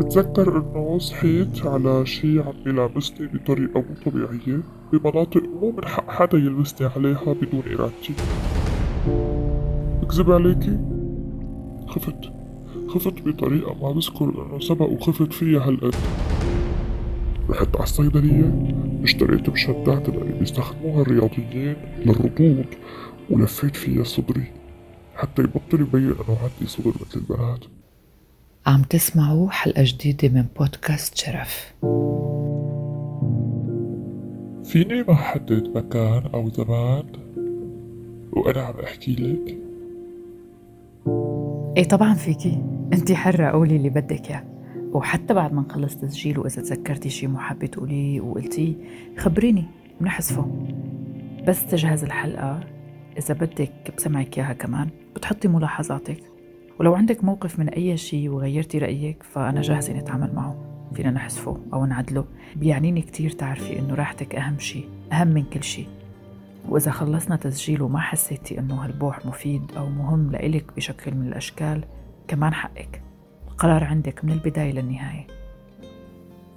بتذكر إنه صحيت على شي عم يلامسني بطريقة مو طبيعية بمناطق مو من حق حدا يلمسني عليها بدون إرادتي بكذب عليكي خفت. خفت بطريقة ما بذكر إنه سبق وخفت فيها هالقد رحت على الصيدلية اشتريت مشدات اللي بيستخدموها الرياضيين للرطوب ولفيت فيها صدري حتى يبطل يبين انه عندي صدر مثل البنات. عم تسمعوا حلقة جديدة من بودكاست شرف. فيني ما حدد مكان أو زمان؟ وأنا عم أحكي لك. إيه طبعا فيكي. أنت حرة قولي اللي بدك إياه. وحتى بعد ما نخلص تسجيل وإذا تذكرتي شي محبة تقوليه وقلتيه خبريني بنحذفه. بس تجهز الحلقة. إذا بدك بسمعك إياها كمان بتحطي ملاحظاتك. ولو عندك موقف من أي شيء وغيرتي رأيك فأنا جاهزة نتعامل معه فينا نحذفه أو نعدله بيعنيني كتير تعرفي إنه راحتك أهم شيء أهم من كل شيء وإذا خلصنا تسجيل وما حسيتي إنه هالبوح مفيد أو مهم لإلك بشكل من الأشكال كمان حقك القرار عندك من البداية للنهاية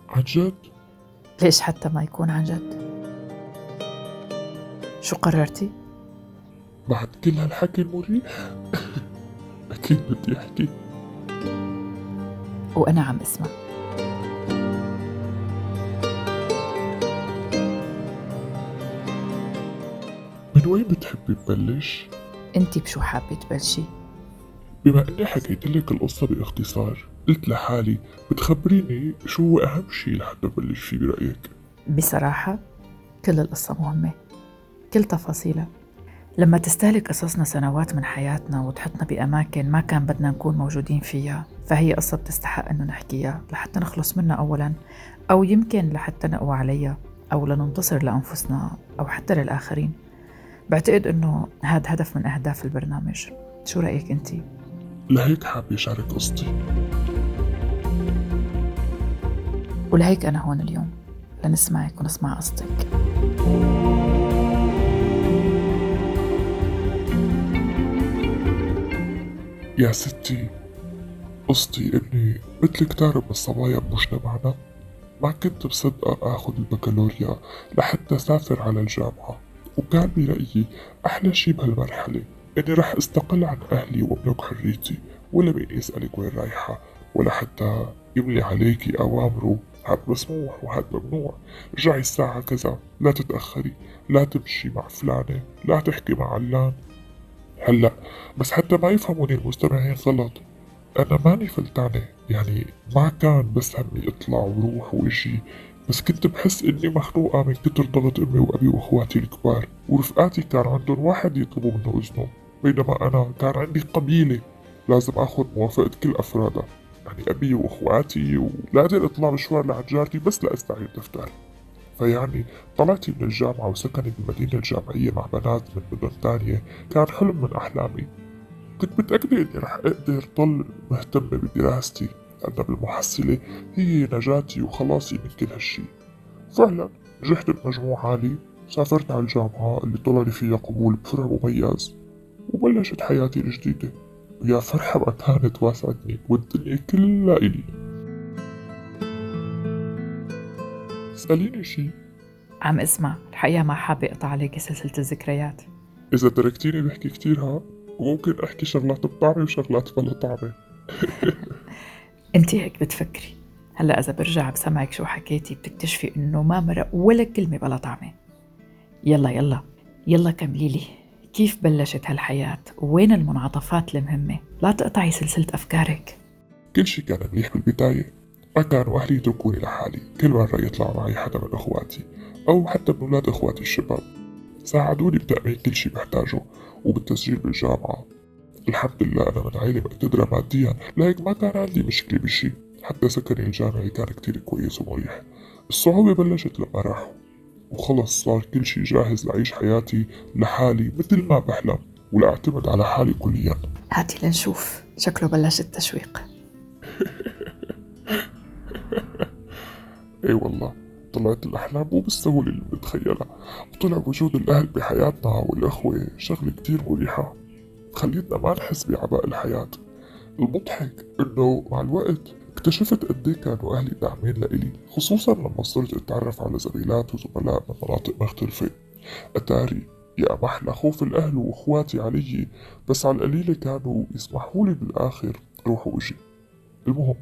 عن جد؟ ليش حتى ما يكون عن جد؟ شو قررتي؟ بعد كل هالحكي المريح أكيد بدي أحكي وأنا عم أسمع. من وين بتحبي تبلش؟ أنت بشو حابة تبلشي؟ بما إني حكيت لك القصة باختصار قلت لحالي بتخبريني شو هو أهم شي لحتى بلش فيه برأيك؟ بصراحة كل القصة مهمة. كل تفاصيلها. لما تستهلك قصصنا سنوات من حياتنا وتحطنا بأماكن ما كان بدنا نكون موجودين فيها فهي قصة بتستحق إنه نحكيها لحتى نخلص منها أولا أو يمكن لحتى نقوى عليها أو لننتصر لأنفسنا أو حتى للآخرين. بعتقد إنه هذا هدف من أهداف البرنامج. شو رأيك أنت؟ لهيك حابة شارك قصتي. ولهيك أنا هون اليوم. لنسمعك ونسمع قصتك. يا ستي قصتي إني مثل كتار من الصبايا بمجتمعنا. ما كنت مصدقة آخذ البكالوريا لحتى سافر على الجامعة. وكان برأيي أحلى شي بهالمرحلة إني رح أستقل عن أهلي وأملك حريتي ولا مين يسألك وين رايحة ولا حتى يملي عليكي أوامره. هاد مسموح وهاد ممنوع. رجعي الساعة كذا لا تتأخري لا تمشي مع فلانة لا تحكي مع علان. هلا بس حتى ما يفهموني المستمعين غلط. أنا ماني فلتانة يعني ما كان بس همي أطلع وروح وإجي بس كنت بحس إني مخنوقة من كتر ضغط أمي وأبي وأخواتي الكبار ورفقاتي كان عندهم واحد يطلبوا منه إذنه بينما أنا كان عندي قبيلة لازم أخذ موافقة كل أفرادها يعني أبي وأخواتي ولازم أطلع مشوار لعند جارتي بس لأستعير دفتر فيعني طلعتي من الجامعة وسكني بالمدينة الجامعية مع بنات من مدن تانية. كان حلم من أحلامي. كنت متأكدة إني رح أقدر ضل مهتمة بدراستي لأن بالمحصلة هي نجاتي وخلاصي من كل هالشي. فعلا نجحت بمجموع عالي سافرت على الجامعة اللي طلع لي فيها قبول بفرع مميز وبلشت حياتي الجديدة. ويا فرحة ما كانت واسعتني والدنيا كلها إلي. اسأليني شي عم اسمع الحقيقة ما حابة أقطع عليكي سلسلة الذكريات. إذا تركتيني بحكي كتير ها وممكن أحكي شغلات بطعمة وشغلات بلا طعمة أنت هيك بتفكري. هلأ إذا برجع بسمعك شو حكيتي بتكتشفي إنه ما مرق ولا كلمة بلا طعمة. يلا يلا. يلا كملي لي. كيف بلشت هالحياة؟ وين المنعطفات المهمة؟ لا تقطعي سلسلة أفكارك. كل شي كان منيح بالبداية. ما كانوا أهلي يتركوني لحالي كل مرة يطلع معي حدا من أخواتي أو حتى من أولاد أخواتي الشباب. ساعدوني بتأمين كل شي بحتاجه وبالتسجيل بالجامعة الحمد لله أنا من عائلة مقتدرة ماديا لهيك ما كان عندي مشكلة بشي حتى سكني الجامعي كان كتير كويس ومريح. الصعوبة بلشت لما راحوا. وخلص صار كل شي جاهز لأعيش حياتي لحالي مثل ما بحلم ولأعتمد على حالي كليا. هاتي لنشوف. شكله بلش التشويق. إي والله طلعت الأحلام مو بالسهولة اللي بتخيلها وطلع وجود الأهل بحياتنا والأخوة شغلة كتير مريحة خليتنا ما نحس بعباء الحياة. المضحك إنه مع الوقت اكتشفت قد إيه كانوا أهلي داعمين لإلي خصوصا لما صرت أتعرف على زميلات وزملاء من مناطق مختلفة. أتاري يا محلى خوف الأهل وإخواتي علي بس على القليلة كانوا يسمحوا لي بالآخر روح وأجي المهم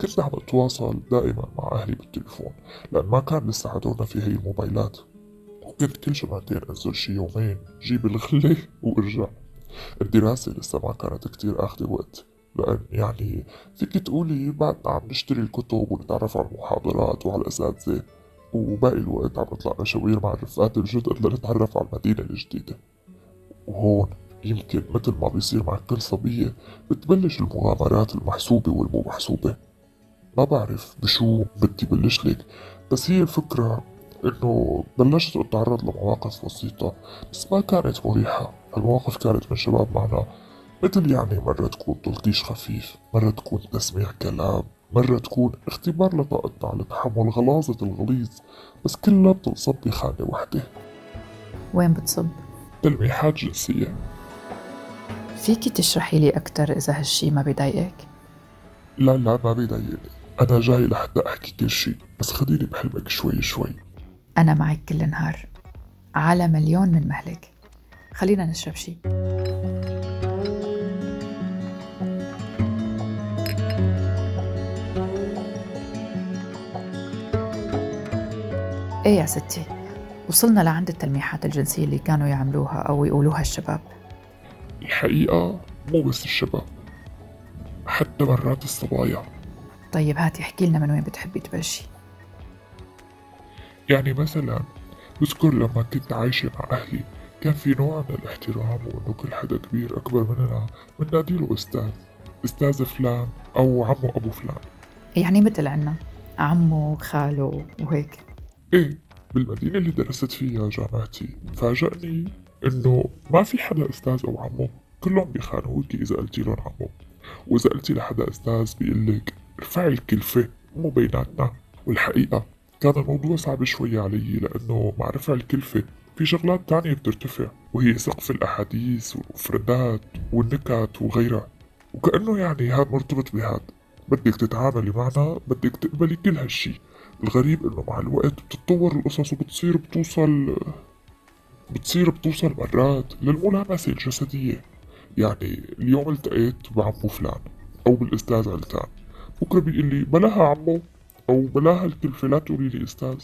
كنت عم أتواصل دائما مع أهلي بالتليفون؟ لأن ما كان لسه عدونا في هي الموبايلات. وكنت كل جمعتين أنزل شي يومين جيب الغلة وارجع. الدراسة لسه ما كانت كتير أخذة وقت. لأن يعني فيك تقولي بعدنا عم نشتري الكتب ونتعرف على المحاضرات وعلى الأساتذة وباقي الوقت عم نطلع مشاوير مع الرفقات الجدد لنتعرف على المدينة الجديدة. وهون. يمكن مثل ما بيصير مع كل صبية بتبلش المغامرات المحسوبة والمو محسوبة. ما بعرف بشو بدي بلش لك بس هي الفكرة إنه بلشت أتعرض لمواقف بسيطة بس ما كانت مريحة. المواقف كانت من شباب معنا مثل يعني مرة تكون تلطيش خفيف مرة تكون تسميع كلام مرة تكون اختبار لطاقتنا على تحمل غلاظة الغليظ بس كلها بتنصب بخانة وحدة. وين بتصب؟ تلميحات جنسية. فيكي تشرحي لي أكتر إذا هالشي ما بضايقك؟ لا لا ما بيضايقني. أنا جاي لحتى أحكي كل شي بس خديني بحلمك شوي شوي. أنا معك كل نهار. على مليون من مهلك. خلينا نشرب شي. إيه يا ستي وصلنا لعند التلميحات الجنسية اللي كانوا يعملوها أو يقولوها الشباب. الحقيقة مو بس الشباب حتى مرات الصبايا. طيب هاتي احكي لنا من وين بتحبي تبلشي. يعني مثلا بذكر لما كنت عايشة مع أهلي كان في نوع من الاحترام وإنه كل حدا كبير أكبر مننا بنناديله أستاذ أستاذ فلان أو عمو أبو فلان. يعني مثل عنا عمو خاله وهيك. إيه بالمدينة اللي درست فيها جامعتي فاجأني إنه ما في حدا أستاذ أو عمو. كلهم بيخانقوكي إذا قلتي لهم عمو وإذا قلتي لحدا أستاذ بيقلك ارفعي الكلفة مو بيناتنا. والحقيقة كان الموضوع صعب شوي علي لأنه مع رفع الكلفة في شغلات تانية بترتفع. وهي سقف الأحاديث والمفردات والنكت وغيرها. وكأنه يعني هاد مرتبط بهاد. بدك تتعاملي معنا بدك تقبلي كل هالشي. الغريب إنه مع الوقت بتتطور القصص وبتصير بتوصل بتصير بتوصل مرات للملامسة الجسدية. يعني اليوم التقيت بعمو فلان أو بالأستاذ علتان بكرة بيقول لي بلاها عمو أو بلاها الكلفة لا تقولي لي أستاذ.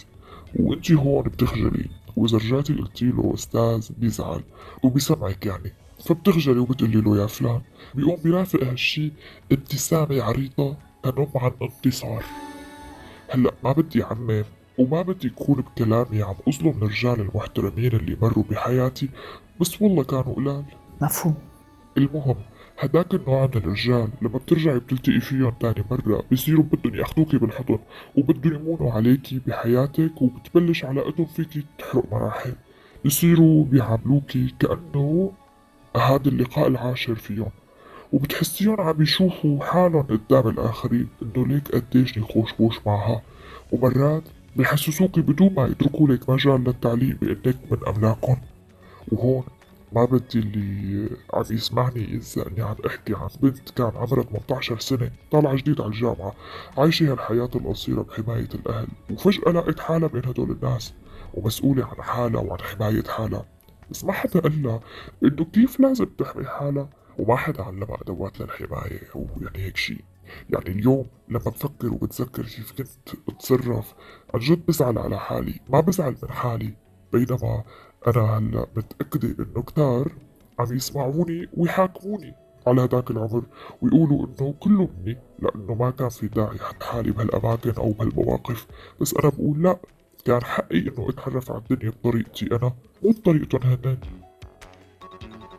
وأنتي هون بتخجلي وإذا رجعتي قلتي له أستاذ بيزعل وبيسمعك يعني. فبتخجلي وبتقولي له يا فلان. بيقوم بيرافق هالشي ابتسامة عريضة تنم عن انتصار هلأ ما بدي عمم وما بدي يكون بكلامي عم أظلم الرجال المحترمين اللي مروا بحياتي بس والله كانوا قلال. مفهوم. المهم هداك النوع من الرجال. لما بترجعي بتلتقي فيهم تاني مرة بيصيروا بدهم ياخدوكي بالحضن وبدهم يمونوا عليكي بحياتك وبتبلش علاقتهم فيكي تحرق مراحل. بيصيروا بيعاملوكي كأنه هذا اللقاء العاشر فيهم. وبتحسيهم عم يشوفوا حالهم قدام الآخرين إنه ليك قديش نخوش بوش معها. ومرات بيحسسوكي بدون ما يتركوا لك مجال للتعليق بإنك من أملاكهم. وهون ما بدي اللي عم يسمعني ينسى إني عم أحكي عن بنت كان عمرها 18 سنة طالعة جديد على الجامعة عايشة هالحياة القصيرة بحماية الأهل وفجأة لقيت حالها بين هدول الناس ومسؤولة عن حالها وعن حماية حالها. بس ما حدا قال لها إنه كيف لازم تحمي حالها؟ وما حدا علمها ادوات للحماية أو يعني هيك شي. يعني اليوم لما بفكر وبتذكر كيف كنت اتصرف عن جد بزعل على حالي ما بزعل من حالي بينما أنا هلا متأكدة إنه كتار عم يسمعوني ويحاكموني. على هداك العمر ويقولوا إنه كله مني لأنه ما كان في داعي أحط حالي بهالأماكن أو بهالمواقف. بس أنا بقول لأ كان حقي إنه أتعرف على الدنيا بطريقتي أنا مو بطريقتهم هنن.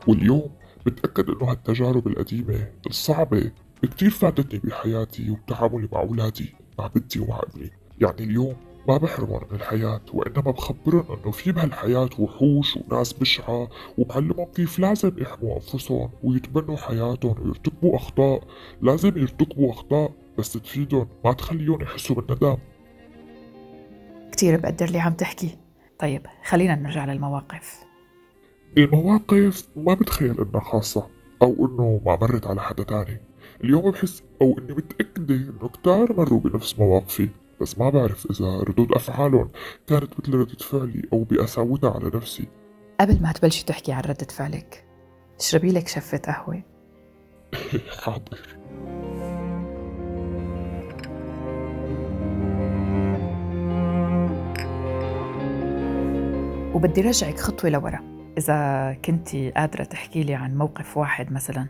واليوم بتأكد إنه هالتجارب القديمة الصعبة كتير فادتني بحياتي وبتعاملي مع أولادي مع بنتي ومع ابني يعني اليوم ما بحرمهم من الحياة وإنما بخبرهم إنه في بهالحياة وحوش وناس بشعة وبعلمهم كيف لازم يحموا أنفسهم ويتبنوا حياتهم ويرتكبوا أخطاء. لازم يرتكبوا أخطاء بس تفيدهم ما تخليهم يحسوا بالندم. كتير بقدر اللي عم تحكي. طيب خلينا نرجع للمواقف. المواقف ما بتخيل إنها خاصة أو إنه ما مرت على حدا تاني. اليوم بحس أو إني متأكدة إنه كتار مروا بنفس مواقفي. بس ما بعرف إذا ردود أفعالهم كانت مثل ردة فعلي أو بقساوتها على نفسي. قبل ما تبلشي تحكي عن ردة فعلك اشربي لك شفة قهوة. حاضر. وبدي رجعك خطوة لورا. إذا كنتي قادرة تحكي لي عن موقف واحد مثلا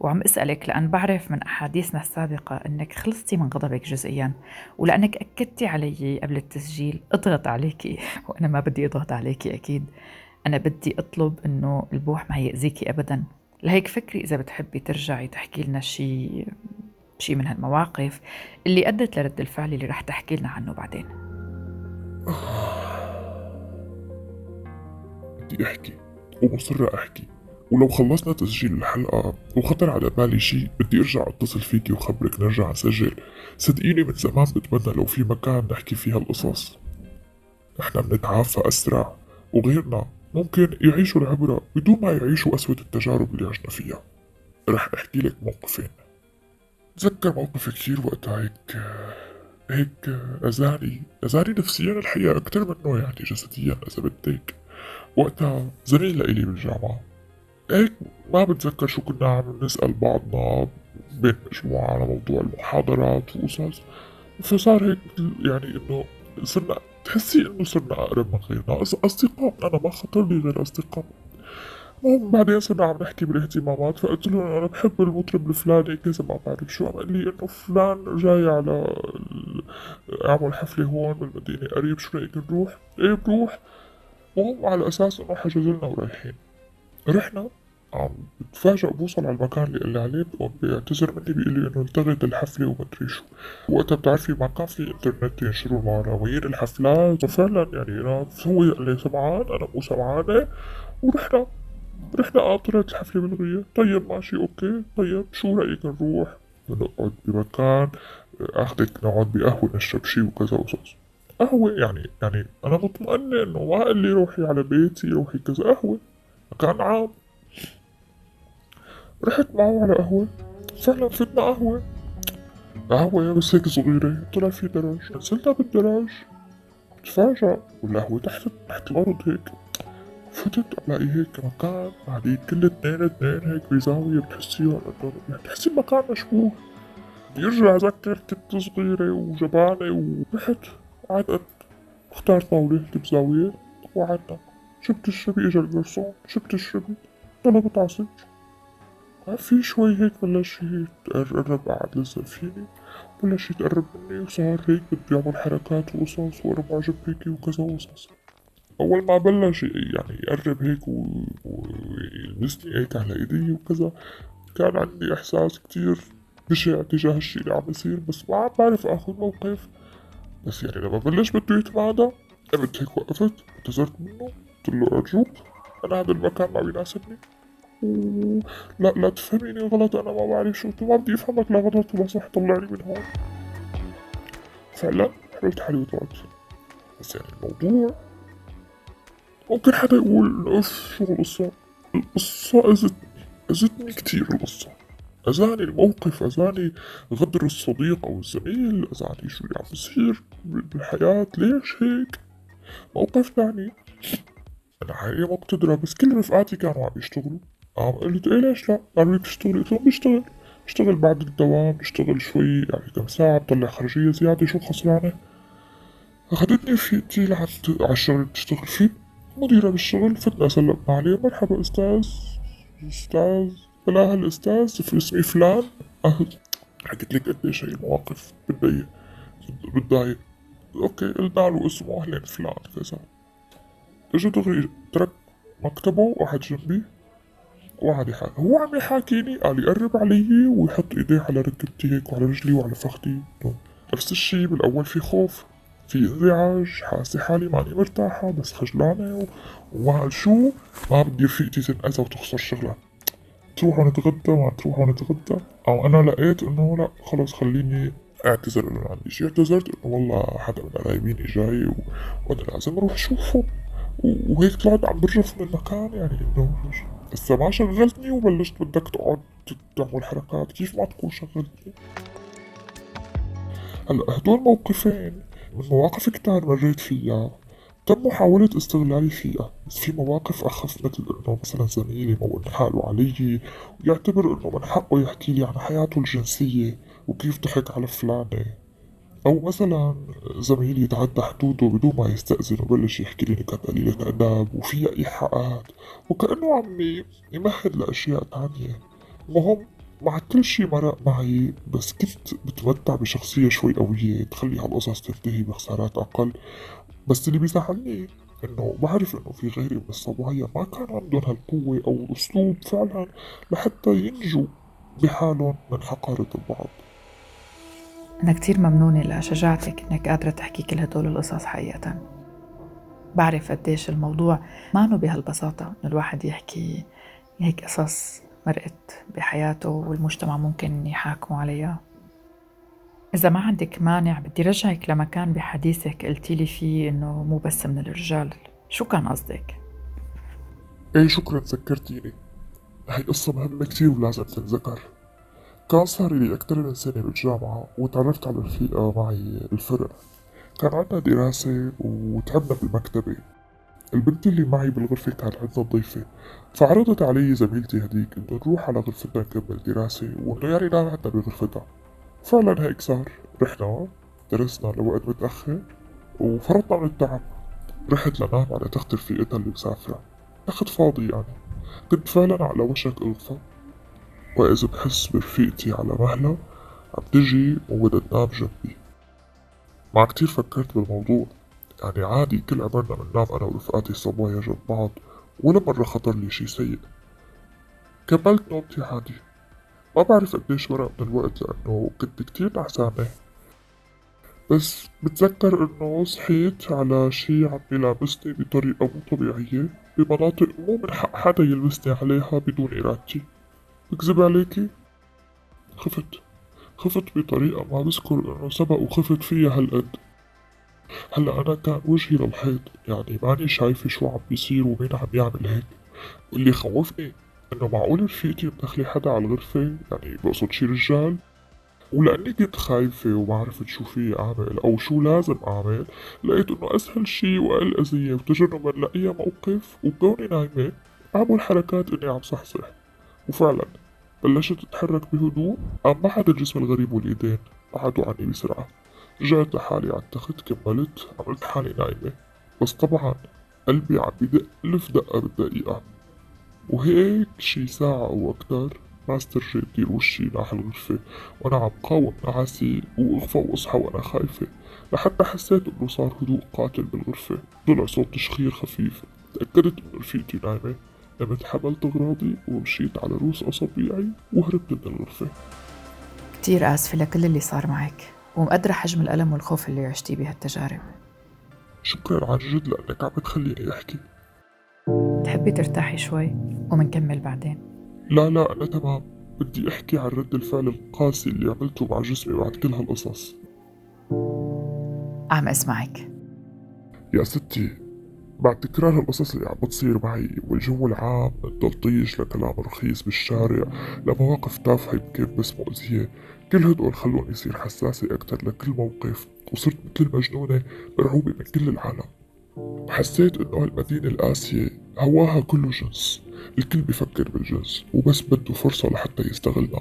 وعم أسألك لأن بعرف من أحاديثنا السابقة أنك خلصتي من غضبك جزئيا ولأنك أكدتي علي قبل التسجيل اضغط عليكي وأنا ما بدي أضغط عليكي أكيد. أنا بدي أطلب أنه البوح ما يأذيكي أبدا. لهيك فكري إذا بتحبي ترجعي تحكي لنا شيء شيء من هالمواقف اللي أدت لرد الفعل اللي رح تحكي لنا عنه بعدين. بدي أحكي ومصرة أحكي. ولو خلصنا تسجيل الحلقة وخطر على بالي شي بدي أرجع أتصل فيكي وخبرك نرجع نسجل. صدقيني من زمان بتمنى لو في مكان نحكي فيها القصص نحن بنتعافى أسرع وغيرنا ممكن يعيشوا العبرة بدون ما يعيشوا أسوأ التجارب اللي عشنا فيها. رح أحكي لك موقفين. تذكر موقف كثير وقتها هيك هيك أذاني أذاني نفسيا الحقيقة أكتر منه يعني جسديا إذا بدك. وقتها زميل لإلي بالجامعة. هيك ما بتذكر شو كنا عم نسأل بعضنا بين مجموعة على موضوع المحاضرات وقصص فصار هيك يعني إنه صرنا تحسي إنه صرنا أقرب من غيرنا. أصدقاء أنا ما خطر لي غير أصدقاء. المهم بعدين صرنا عم نحكي بالاهتمامات فقلت له أنا بحب المطرب الفلاني كذا ما بعرف شو. قال لي إنه فلان جاي على اعمل حفلة هون بالمدينة قريب شو رايك نروح؟ إيه بروح المهم على أساس انه حجز لنا ورايحين رحنا عم بتفاجئ بوصل على المكان اللي عليه بيعتذر مني بيقول لي إنه التغت الحفلة ومدري شو. وقتها بتعرفي ما كان في إنترنت ينشروا المعنويين الحفلات. وفعلا يعني أنا هو قال لي سمعان أنا مو سمعانة. ورحنا رحنا آه طلعت الحفلة ملغية طيب ماشي أوكي. طيب شو رأيك نروح؟ نقعد بمكان أخذك نقعد بقهوة نشرب شي وكذا وقصص قهوة يعني يعني أنا مطمئنة إنه قال لي روحي على بيتي روحي كذا قهوة. مكان عام. رحت معه على قهوة. فعلا فتنا قهوة. قهوة بس هيك صغيرة. طلع في درج نزلنا بالدرج تفاجأ. والقهوة تحت تحت الأرض هيك. فتت ألاقي هيك مكان. قاعدين كل اثنين اثنين هيك بزاوية. بتحسيها إنه بتحسي المكان مشبوه. بيرجع كنت صغيرة وجبانة ورحت. أختار طاولة بزاوية وقعدنا شبت الشبي؟ إجا الجرسون شبت الشبي؟ طلبت عصير في شوي هيك بلش يتقرب قعد لسه فيني بلش يتقرب مني وصار هيك بده يعمل حركات وقصص وأنا معجب هيك وكذا وقصص. أول ما بلش يعني يقرب هيك ويلمسني هيك على إيدي وكذا كان عندي إحساس كتير بشع تجاه الشي اللي عم يصير بس ما عم بعرف آخذ موقف. بس يعني لما بلش بده يتمادى قمت هيك وقفت اعتذرت منه. قلت له أرجوك أنا هذا المكان ما بيناسبني. لا لا تفهميني غلط. أنا ما بعرف شو. ما بدي أفهمك لا غلط ولا صح. طلعني من هون. فعلا حملت حالي وطلعت. بس يعني الموضوع ممكن حدا يقول اف شو القصة القصة أذتني أذتني كتير القصة. أذاني الموقف أذاني غدر الصديق أو الزميل أذاني شو اللي عم بصير بالحياة ليش هيك؟ موقف ثاني أنا حقيقة مقتدرة بس كل رفقاتي كانوا عم يشتغلوا. عم قلت إيه ليش لا؟ قالوا لي. بتشتغلي قلت لهم بشتغل. بشتغل بعد الدوام بشتغل شوي يعني كم ساعة بطلع خرجية زيادة شو خسرانة؟ أخذتني فيتي لحد اللي بتشتغل فيه. مديرة بالشغل فتنا سلمنا عليه. مرحبا أستاذ. أستاذ. بلا هالأستاذ في اسمي فلان حكيت لك قديش هي المواقف بتضايق بتضايق. أوكي قلنا له اسمه اهلين فلان كذا اجى دغري ترك مكتبه وقعد جنبي وقعد يحكي هو عم يحاكيني قال يقرب علي ويحط ايديه على ركبتي هيك وعلى رجلي وعلى فخدي نفس الشي بالأول في خوف. في انزعاج حاسة حالي ماني مرتاحة بس خجلانة وما شو؟ ما بدي رفيقتي تنأذى وتخسر شغلها. تروحوا نتغدى ما تروحوا نتغدى أو أنا لقيت إنه لا خلص خليني أعتذر إنه عندي شي اعتذرت إنه والله حدا من قرايبيني جاي. وأنا لازم أروح اشوفه وهيك طلعت عم برجف من المكان يعني إنه هسا ما شغلتني وبلشت بدك تقعد تعمل حركات كيف ما تكون شغلتني. هلأ هدول موقفين من مواقف كتار مريت فيها. تم محاولة استغلالي فيها بس في مواقف أخف مثل إنه مثلا زميلي مون حاله علي ويعتبر إنه من حقه يحكي لي عن حياته الجنسية وكيف ضحك على فلانة. أو مثلا زميلي يتعدى حدوده بدون ما يستأذن وبلش يحكي لي نكت قليلة أدب وفيها إيحاءات وكأنه عم يمهد لأشياء تانية. المهم مع كل شي مرق معي بس كنت بتمتع بشخصية شوي قوية تخلي هالقصص تنتهي بخسارات أقل. بس اللي بيزعلني إنه بعرف إنه في غيري من الصبايا ما كان عندهم هالقوة أو الأسلوب فعلا لحتى ينجوا بحالهم من حقارة البعض. أنا كتير ممنونة لشجاعتك إنك قادرة تحكي كل هدول القصص حقيقة. بعرف قديش الموضوع ما انه بهالبساطة إنه الواحد يحكي هيك قصص مرقت بحياته والمجتمع ممكن يحاكموا عليها. إذا ما عندك مانع بدي رجعك لمكان بحديثك قلتي لي فيه إنه مو بس من الرجال. شو كان قصدك؟ إيه شكرا. ذكرتيني هاي قصة مهمة كتير ولازم تنذكر. كان صار لي أكتر من سنة بالجامعة وتعرفت على رفيقة معي بالفرق كان عنا دراسة وتعبنا بالمكتبة. البنت اللي معي بالغرفة كان عندنا ضيفة. فعرضت علي زميلتي هديك إنه نروح على غرفتها نكمل دراسة وإنه يعني نام عنا بغرفتها. فعلا هيك صار رحنا درسنا لوقت متأخر وفرطنا من التعب. رحت لنام على تخت رفيقتها اللي مسافرة. تخت فاضي يعني. كنت فعلا على وشك اغفى وإذا بحس برفيقتي على مهلة عم تجي وبدها تنام جنبي. ما كتير فكرت بالموضوع. يعني عادي كل عمرنا بننام أنا ورفقاتي الصبايا جنب بعض ولا مرة خطر لي شي سيء. كملت نومتي عادي. ما بعرف قديش مرق من الوقت لأنه كنت كتير نعسانة بس بتذكر إنه صحيت على شي عم يلامسني بطريقة مو طبيعية بمناطق مو من حق حدا يلمسني عليها بدون إرادتي. بكذب عليكي؟ خفت. خفت بطريقة ما بذكر إنه سبق وخفت فيها هالقد. هلأ أنا كان وجهي للحيط يعني ماني شايفة شو عم بيصير ومين عم يعمل هيك. واللي خوفني إنه معقول رفيقتي مدخلي حدا على الغرفة يعني بقصد شي رجال. ولأني كنت خايفة وما عرفت شو في أعمل أو شو لازم أعمل لقيت إنه أسهل شي وأقل أذية. وتجنبا لأي موقف وكوني نايمة. أعمل حركات إني عم صحصح. وفعلا بلشت أتحرك بهدوء. قام ما حدا الجسم الغريب والإيدين بعدوا عني بسرعة. رجعت لحالي على التخت كملت عملت حالي نايمة. بس طبعا قلبي عم بدق ألف دقة بالدقيقة. وهيك شي ساعة أو أكتر. ما استرجيت دير وشي ناح الغرفة وأنا عم قاوم نعاسي وأغفى وأصحى وأنا خايفة لحتى حسيت إنه صار هدوء قاتل بالغرفة. طلع صوت تشخير خفيف. تأكدت إنه رفيقتي نايمة. قمت حملت أغراضي ومشيت على روس أصابيعي وهربت من الغرفة. كتير آسفة لكل اللي صار معك ومقدرة حجم الألم والخوف اللي عشتيه بهالتجارب. شكرا عن جد لأنك عم تخليني أحكي. تحبي ترتاحي شوي ومنكمل بعدين. لا لا أنا تمام. بدي أحكي عن رد الفعل القاسي اللي عملته مع جسمي بعد كل هالقصص. عم أسمعك. يا ستي بعد تكرار هالقصص اللي عم بتصير معي والجو العام من تلطيش لكلام رخيص بالشارع لمواقف تافهة يمكن بس مؤذية كل هدول خلوني يصير حساسة أكتر لكل موقف وصرت مثل المجنونة مرعوبة من كل العالم. حسيت إنه هالمدينة القاسية هواها كله جنس. الكل بفكر بالجنس وبس بده فرصة لحتى يستغلها.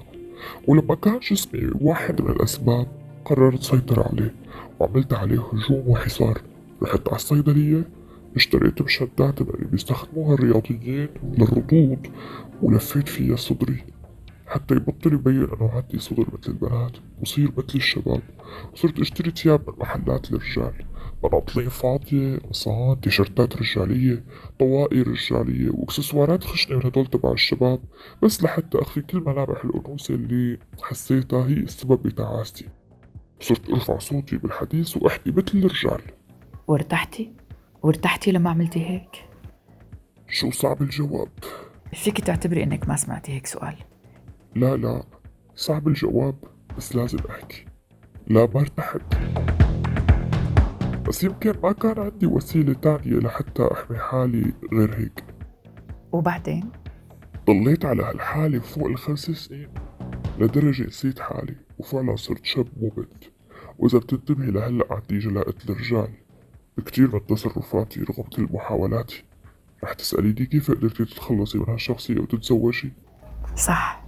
ولما كان جسمي واحد من الأسباب قررت سيطر عليه وعملت عليه هجوم وحصار. رحت على الصيدلية اشتريت مشدات اللي بيستخدموها الرياضيين للرضوض ولفيت فيها صدري. حتى يبطل يبين إنه عندي صدر مثل البنات وصير مثل الشباب. صرت أشتري تياب من محلات الرجال. بناطيل فاضية قمصان تيشرتات رجالية طواقي رجالية وإكسسوارات خشنة من هدول تبع الشباب بس لحتى أخفي كل ملامح الانوثة اللي حسيتها هي السبب بتعاستي صرت أرفع صوتي بالحديث وأحكي مثل الرجال. وارتحتي؟ وارتحتي لما عملتي هيك؟ شو صعب الجواب؟ فيك تعتبري إنك ما سمعتي هيك سؤال. لا لا صعب الجواب بس لازم أحكي. لا ما ارتحت بس يمكن ما كان عندي وسيلة تانية لحتى أحمي حالي غير هيك. وبعدين؟ ضليت على هالحالة فوق الخمس سنين لدرجة نسيت حالي وفعلا صرت شاب مو بنت وإذا بتنتبهي لهلأ عندي جلاءة الرجال بكتير من تصرفاتي رغم كل محاولاتي. رح تسأليني كيف قدرتي تتخلصي من هالشخصية وتتزوجي؟ صح.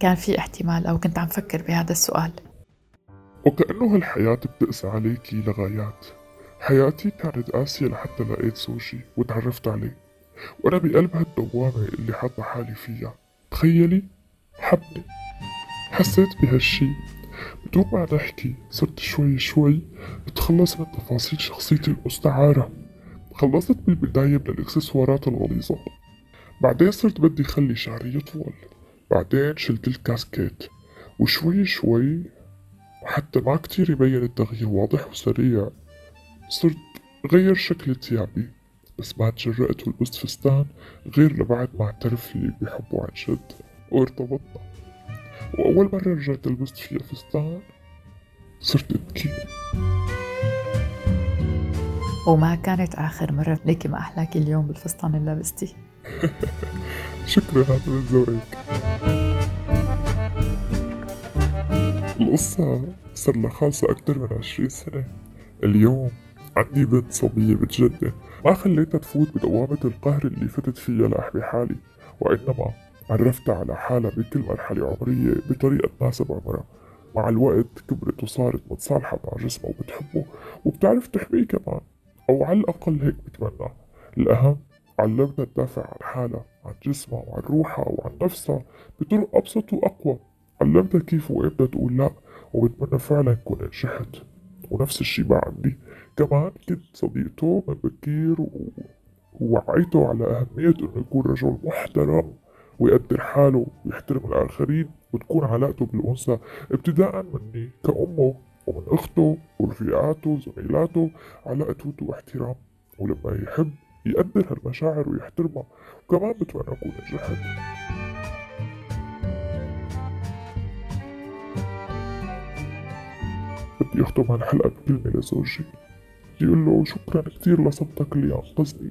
كان في احتمال أو كنت عم فكر بهذا السؤال. وكأنه هالحياة بتقسى عليكي لغايات. حياتي كانت قاسية لحتى لقيت زوجي وتعرفت عليه وأنا بقلب هالدوامة اللي حاطة حالي فيها. تخيلي؟ حبني حسيت بهالشي. بدون ما نحكي صرت شوي شوي بتخلص من تفاصيل شخصيتي المستعارة خلصت بالبداية من الإكسسوارات الغليظة. بعدين صرت بدي خلي شعري يطول. بعدين شلت الكاسكيت. وشوي شوي وحتى ما كتير يبين التغيير واضح وسريع. صرت غير شكل ثيابي بس ما تجرأت ولبست فستان غير لبعد ما اعترف لي بحبه عن جد وارتبطنا. وأول مرة رجعت لبست فيها فستان صرت أبكي. وما كانت آخر مرة ليكي ما أحلاكي اليوم بالفستان اللي لبستيه شكرا هذا من ذوقك القصة صار لها خالصة أكتر من عشرين سنة. اليوم عندي بنت صبية بتجدد ما خليتها تفوت بدوامة القهر اللي فتت فيها لأحمي حالي وإنما عرفتها على حالها بكل مرحلة عمرية بطريقة تناسب عمرها مع الوقت كبرت وصارت متصالحة مع جسمها وبتحبه وبتعرف تحميه كمان. أو على الأقل هيك بتمنى. الأهم علمتها تدافع عن حالها عن جسمها وعن روحها وعن نفسها بطرق أبسط وأقوى. علمتها كيف وإمتى تقول لأ وبتمنى فعلا كون نجحت. ونفس الشي مع عمي كمان كنت صديقته بكير. ووعيته على أهمية إنه يكون رجل محترم ويقدر حاله ويحترم الآخرين وتكون علاقته بالأنثى ابتداء مني كأمه ومن أخته ورفيقاته وزميلاته علاقة ود واحترام ولما يحب يقدر هالمشاعر ويحترمها وكمان بتمنى أكون نجحت بدي أختم هالحلقة بكلمة لزوجي بدي أقول له شكرا كتير لصبتك اللي أنقذني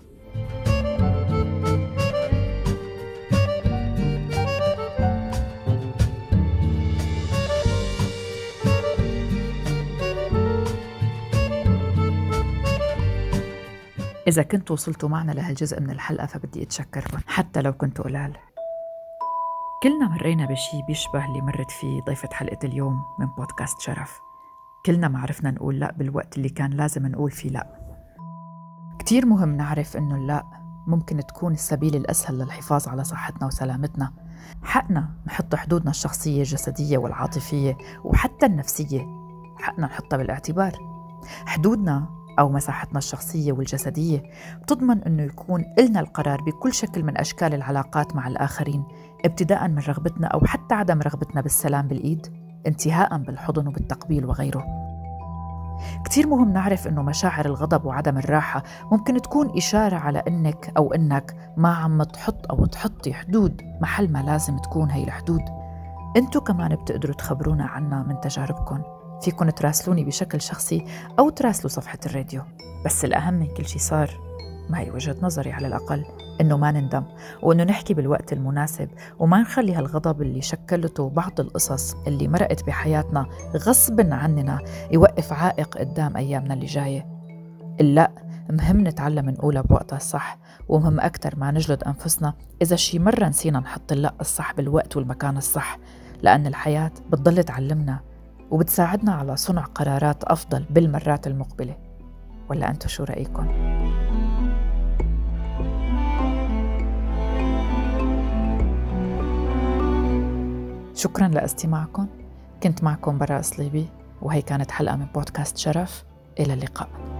إذا كنتوا وصلتوا معنا لهالجزء من الحلقة فبدي أتشكركم حتى لو كنتوا قلال. كلنا مرينا بشي بيشبه اللي مرت فيه ضيفة حلقة اليوم من بودكاست شرف. كلنا ما عرفنا نقول لا بالوقت اللي كان لازم نقول فيه لا. كتير مهم نعرف إنه اللا ممكن تكون السبيل الأسهل للحفاظ على صحتنا وسلامتنا. حقنا نحط حدودنا الشخصية الجسدية والعاطفية وحتى النفسية. حقنا نحطها بالاعتبار. حدودنا أو مساحتنا الشخصية والجسدية بتضمن أنه يكون إلنا القرار بكل شكل من أشكال العلاقات مع الآخرين ابتداء من رغبتنا أو حتى عدم رغبتنا بالسلام بالإيد. انتهاء بالحضن وبالتقبيل وغيره. كتير مهم نعرف إنه مشاعر الغضب وعدم الراحة ممكن تكون إشارة على إنك أو إنك ما عم تحط أو تحطي حدود محل ما لازم تكون هي الحدود. أنتو كمان بتقدروا تخبرونا عنها من تجاربكم فيكن تراسلوني بشكل شخصي أو تراسلوا صفحة الراديو. بس الأهم من كل شي صار ما هي وجهة نظري على الأقل إنه ما نندم وإنه نحكي بالوقت المناسب وما نخلي هالغضب اللي شكلته بعض القصص اللي مرقت بحياتنا غصب عننا يوقف عائق قدام أيامنا اللي جاية اللا مهم نتعلم نقولها بوقتها الصح ومهم أكتر ما نجلد أنفسنا إذا شي مرة نسينا نحط اللا الصح بالوقت والمكان الصح لأن الحياة بتضل تعلمنا وبتساعدنا على صنع قرارات أفضل بالمرات المقبلة ولا أنتو شو رأيكم؟ شكرا لأستماعكم. كنت معكم براء صليبي وهي كانت حلقة من بودكاست شرف. إلى اللقاء.